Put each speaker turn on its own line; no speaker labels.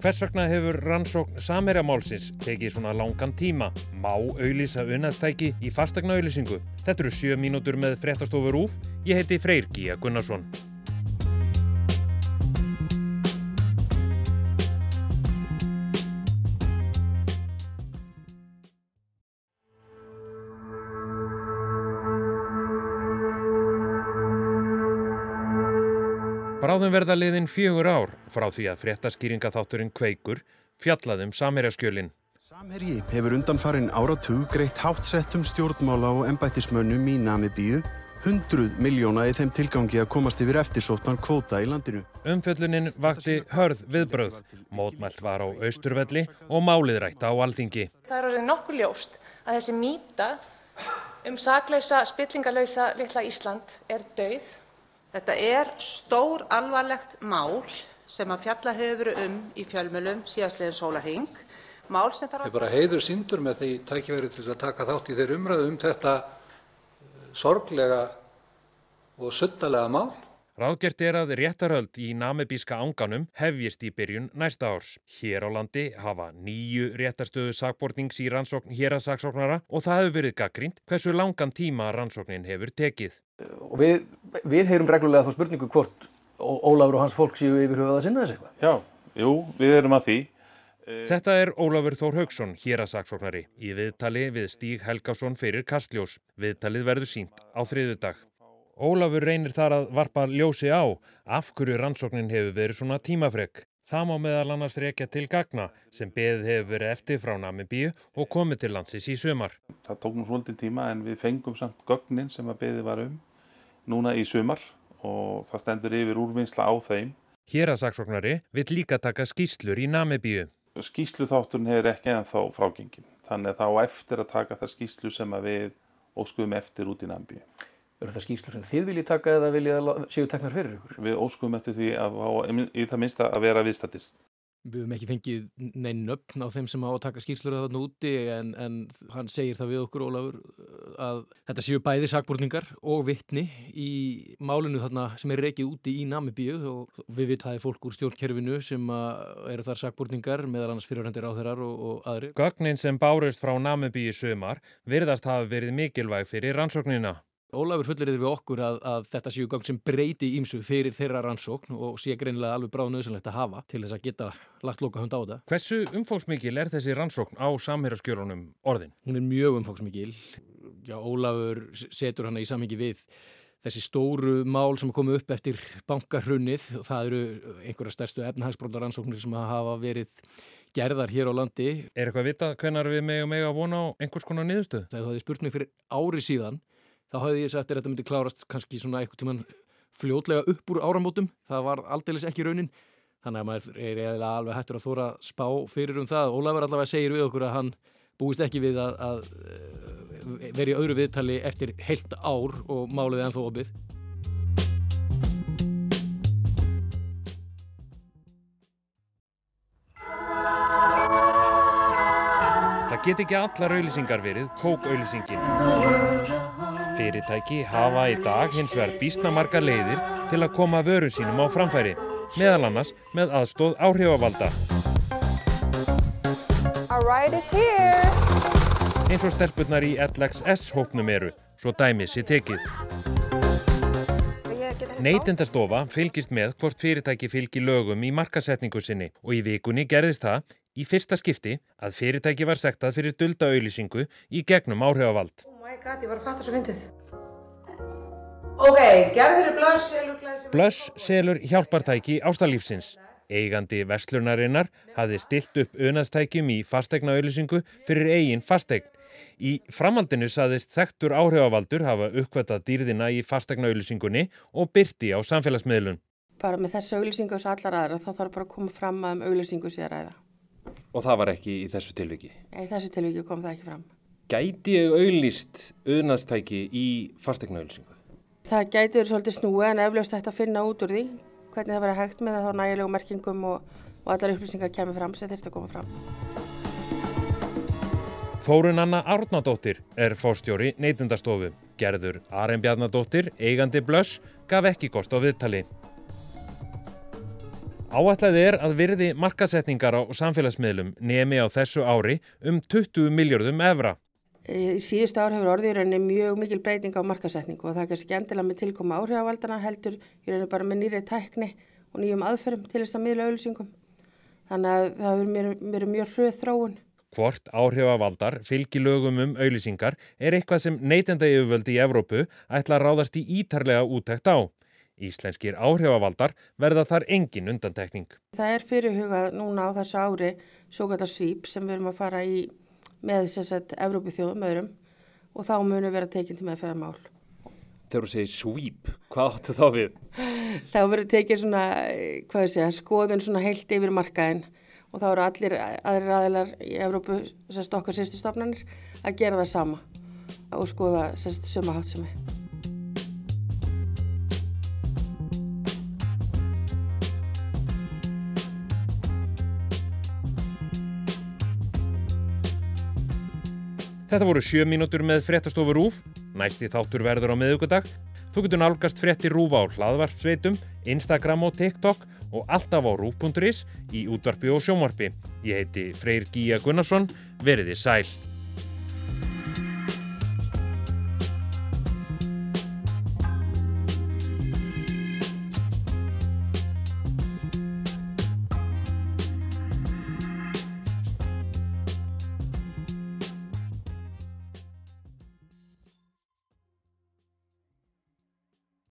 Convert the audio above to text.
Hvers vegna hefur rannsókn Samerjamálsins tekið svona langan tíma? Má auðlýsa unnastæki í fastegna auðlýsingu? Þetta eru sjö mínútur með fréttastofur úf. Ég heiti Freyr Gíja Gunnarsson. Bráðum verða liðin fjögur ár frá því að fréttaskýringaþátturinn Kveikur fjallaðum Samerjaskjölin.
Samherji hefur undanfarin áratug greitt hátsettum stjórnmála og embættismönnum í Namibíu hundruð miljóna í þeim tilgangi að komast yfir eftirsóttan kvóta í landinu.
Umfjöllunin vakti hörð viðbröð. Mótmælt var á Austurvelli og málið rætt á Alþingi.
Það er orðið nokkuð ljóst að þessi mýta um saklausa, spillingalausa litla Ísland er dauð.
Þetta er stór alvarlegt mál sem að fjalla hefur verið um í fjölmjölum síðastliðin sólarhing. Mál sem þarf
Ég bara heiður sindur með því tækifæri til að taka þátt í þeirri umræðu um þetta sorglega og suttalega mál.
Ráðgert er að réttaröld í namibíska ánganum hefjist í byrjun næsta árs. Hér á landi hafa nýju réttarstöðu sakbortnings í rannsókn hér að saksóknara og það hefur verið gaggrínt hversu langan tíma rannsóknin hefur tekið.
Og við, við heyrum reglulega þá spurningu hvort Ólafur og hans fólk séu yfir höfuð að sinna þessu eitthvað.
Já, jú, við erum að því.
Þetta er Ólafur Þór Haugsson, hér að saksóknari, í viðtali við Stíg Helgásson fyrir Kastljós. Viðtalið verður sínt á þriðu dag. Ólafur reynir þar að varpa ljósi á af hverju rannsóknin hefur verið svona tímafreg. Það má meðal annars rekja til gagna sem beðið hefur verið eftir frá Namibíu og komið til landsis í sömar.
Það tók nú svolítið tíma en við fengum samt gögnin sem að beðið var um núna í sömar og það stendur yfir úrvinnsla á þeim.
Hér að saksóknari vill líka taka skýslur í Namibíu.
Skýslu þátturinn hefur ekki eða þá frágengin. Þannig að þá eftir að taka það skýslu sem að við óskuðum eftir út í Namibíu.
Eru það skýslur sem þið viljið taka eða viljið að séu teknar fyrir ykkur?
Við óskuðum eftir því að í það minnsta að vera viðstættir.
Við höfum ekki fengið neinn nöfn á þeim sem á að taka skýrslur að þarna úti en, en hann segir það við okkur, Ólafur, að þetta séu bæði sakbúrningar og vittni í málinu þarna sem er reikið úti í Namibíu og við vitum það er fólk úr stjórnkerfinu sem eru þar sakbúrningar meðal annars fyrirhundir á þeirrar og, og aðri.
Gögnin sem bárust frá Namibíu sömar virðast hafa verið mikilvæg fyrir rannsóknina.
Ólafur fullir yfir við okkur að, að þetta séu gang sem breyti ímsu fyrir þeirra rannsókn og sé greinlega alveg bráð nöðsynlegt að hafa til þess að geta lagt loka hund á þetta.
Hversu umfóksmikil er þessi rannsókn á samhæraskjörunum orðin?
Hún er mjög umfóksmikil. Já, Ólafur setur hana í samhengi við þessi stóru mál sem komu upp eftir bankarhunnið og það eru einhverja stærstu efnahagsbróndar rannsóknir sem hafa verið gerðar hér á landi.
Er eitthvað vita hvernar við megum eiga að vona á einhvers konar niðurstöð?
Það spurt mig fyrir ári síðan þá hafði ég sagt að þetta myndi klárast kannski svona eitthvað tíman fljótlega upp úr áramótum það var aldeilis ekki raunin þannig að maður er eiginlega alveg hættur að þóra spá fyrir um það. Ólafur allavega segir við okkur að hann búist ekki við að, að veri öðru viðtali eftir heilt ár og málið ennþá opið.
Það get ekki allar auðlýsingar verið kókauðlýsingin. Fyrirtæki hafa í dag hins vegar bísna margar leiðir til að koma vöru sínum á framfæri, meðal annars með aðstóð áhrifavalda. Eins og stelpurnar í LXS hópnum eru, svo dæmis í tekið. Neytendastofa fylgist með hvort fyrirtæki fylgi lögum í markasetningu sinni og í vikunni gerðist það í fyrsta skipti að fyrirtæki var sektað fyrir dulda auðlýsingu í gegnum áhrifavald.
Oh my god, ég var að fatta svo fyndið. Ok, gerður er blöss, selur glæsum...
Blöss selur hjálpartæki ástalífsins. Eigandi vestlunarinnar hafði stilt upp önastækjum í fastegna auðlýsingu fyrir eigin fastegn. Í framhaldinu saðist þekktur áhrifavaldur hafa uppkvætað dýrðina í fastegna auðlýsingunni og byrti á samfélagsmiðlun.
Bara með þessu auðlýsingu og svo allar aðra þá þarf bara að koma fram að um auðlýsingu sé að ræða.
Og það var ekki í þessu tilviki?
Í þessu tilviki kom það ekki fram.
Gæti ég auðlýst önastæki í fastegna auðlýsingu?
Það gæti verið svolítið snúi en eflaust þetta að finna út úr því hvernig það verið hægt með það þá nægilegu merkingum og, og allar upplýsingar kemur fram sem þurft að koma fram.
Þórun Anna Árnadóttir er fórstjóri neytundastofu. Gerður Arembjarnadóttir, eigandi blöss, gaf ekki kost á viðtali. Áætlað er að virði markasetningar á samfélagsmiðlum nemi á þessu ári um 20 miljardum evra.
Í síðustu ár hefur orðið í rauninni mjög mikil breyting á markasetningu og það er kannski endilega með tilkoma áhrifavaldana heldur í rauninni bara með nýri tækni og nýjum aðferðum til þess að miðla auðlýsingum. Þannig að það hefur verið mjög hröð þróun.
Hvort áhrifavaldar fylgi lögum um auðlýsingar er eitthvað sem neytenda yfirvöldi í Evrópu ætla að ráðast í ítarlega útækt á. Íslenskir áhrifavaldar verða þar engin undantekning.
Það er fyrirhugað núna á þessu ári svo kallar svýp sem við erum að fara í með þess að Evrópu þjóðum öðrum og þá munum vera tekinn til meðferða mál.
Þegar þú segir svíp, hvað áttu þá við?
Þá verður tekið svona, hvað ég segja, skoðun svona heilt yfir markaðin og þá eru allir aðrir aðeinar í Evrópu, sérst okkar sérstu stofnanir, að gera það sama og skoða sérst söma hátsemi.
Þetta voru sjö mínútur með fréttastofu Rúf. Næsti þáttur verður á miðugudag. Þú getur nálgast frétti Rúf á hlaðvarpsveitum, Instagram og TikTok og alltaf á rúf.is í útvarpi og sjónvarpi. Ég heiti Freyr Gíja Gunnarsson. Veriði sæl.